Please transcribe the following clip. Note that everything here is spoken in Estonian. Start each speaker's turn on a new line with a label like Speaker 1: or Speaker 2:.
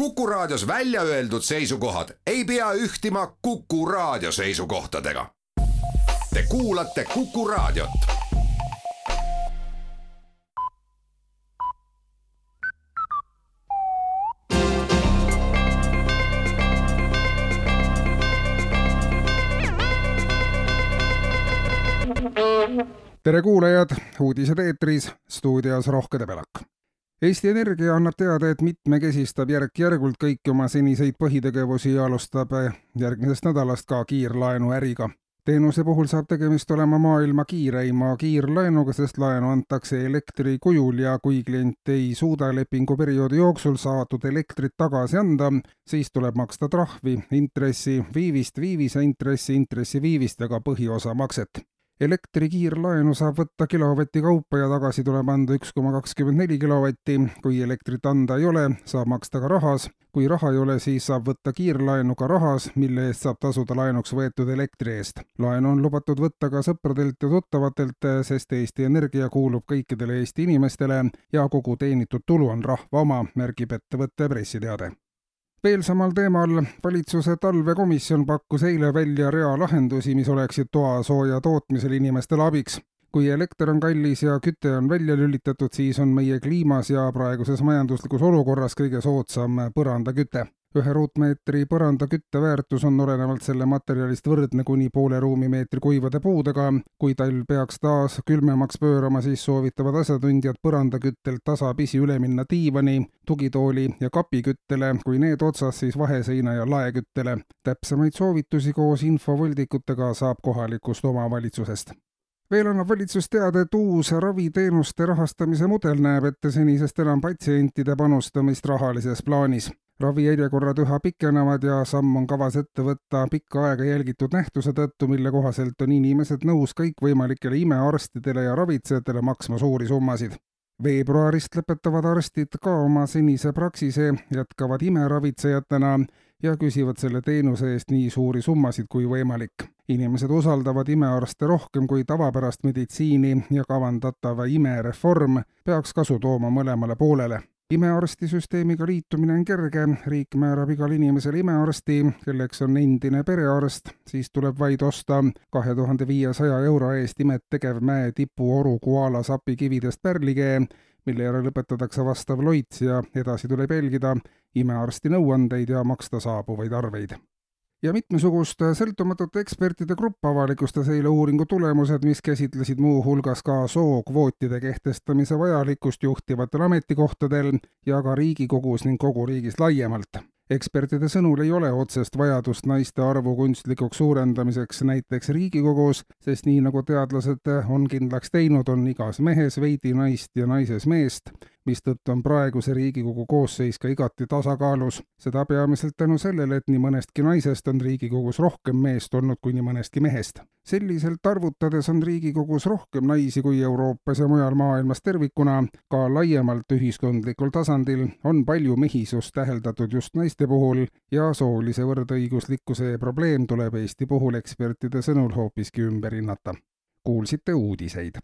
Speaker 1: Kuku Raadios välja öeldud seisukohad ei pea ühtima Kuku Raadio seisukohtadega. Te kuulate Kuku Raadiot.
Speaker 2: tere kuulajad, uudised eetris, stuudios Rohke Debelak. Eesti Energia annab teada, et mitmekesistab järk-järgult kõiki oma seniseid põhitegevusi ja alustab järgmisest nädalast ka kiirlaenuäriga. teenuse puhul saab tegemist olema maailma kiireima kiirlaenuga, sest laenu antakse elektri kujul ja kui klient ei suuda lepinguperioodi jooksul saadud elektrit tagasi anda, siis tuleb maksta trahvi, intressi, viivist, viivise intressi, intressiviivist ja ka põhiosa makset elektri kiirlaenu saab võtta kilovati kaupa ja tagasi tuleb anda üks koma kakskümmend neli kilovatti. kui elektrit anda ei ole, saab maksta ka rahas. kui raha ei ole, siis saab võtta kiirlaenu ka rahas, mille eest saab tasuda laenuks võetud elektri eest. laenu on lubatud võtta ka sõpradelt ja tuttavatelt, sest Eesti Energia kuulub kõikidele Eesti inimestele ja kogu teenitud tulu on rahva oma, märgib ettevõtte pressiteade veel samal teemal, valitsuse talvekomisjon pakkus eile välja rea lahendusi, mis oleksid toasooja tootmisel inimestele abiks. kui elekter on kallis ja küte on välja lülitatud, siis on meie kliimas ja praeguses majanduslikus olukorras kõige soodsam põrandaküte ühe ruutmeetri põranda kütteväärtus on olenevalt selle materjalist võrdne kuni poole ruumimeetri kuivade puudega. kui talv peaks taas külmemaks pöörama, siis soovitavad asjatundjad põrandaküttelt tasapisi üle minna diivani, tugitooli ja kapiküttele, kui need otsas, siis vaheseina ja laeküttele. täpsemaid soovitusi koos infovoldikutega saab kohalikust omavalitsusest veel annab valitsus teada, et uus raviteenuste rahastamise mudel näeb ette senisest enam patsientide panustamist rahalises plaanis ravijärjekorrad üha pikenevad ja samm on kavas ette võtta pikka aega jälgitud nähtuse tõttu, mille kohaselt on inimesed nõus kõikvõimalikele imearstidele ja ravitsejatele maksma suuri summasid. veebruarist lõpetavad arstid ka oma senise praksise, jätkavad imeravitsejatena ja küsivad selle teenuse eest nii suuri summasid kui võimalik. inimesed usaldavad imearste rohkem kui tavapärast meditsiini ja kavandatav imereform peaks kasu tooma mõlemale poolele imearstisüsteemiga liitumine on kerge, riik määrab igale inimesele imearsti, kelleks on endine perearst, siis tuleb vaid osta kahe tuhande viiesaja euro eest imet tegev mäe tipu oru koala sapikividest pärlikee, mille järel lõpetatakse vastav loits ja edasi tuleb jälgida imearsti nõuandeid ja maksta saabuvaid arveid ja mitmesugust sõltumatute ekspertide grupp avalikustas eile uuringu tulemused, mis käsitlesid muuhulgas ka sookvootide kehtestamise vajalikkust juhtivatel ametikohtadel ja ka Riigikogus ning kogu riigis laiemalt. Ekspertide sõnul ei ole otsest vajadust naiste arvu kunstlikuks suurendamiseks näiteks Riigikogus, sest nii nagu teadlased on kindlaks teinud, on igas mehes veidi naist ja naises meest mistõttu on praeguse Riigikogu koosseis ka igati tasakaalus. seda peamiselt tänu sellele, et nii mõnestki naisest on Riigikogus rohkem meest olnud kui nii mõnestki mehest. selliselt arvutades on Riigikogus rohkem naisi kui Euroopas ja mujal maailmas tervikuna, ka laiemalt ühiskondlikul tasandil on palju mehisust täheldatud just naiste puhul ja soolise võrdõiguslikkuse probleem tuleb Eesti puhul ekspertide sõnul hoopiski ümber hinnata. kuulsite uudiseid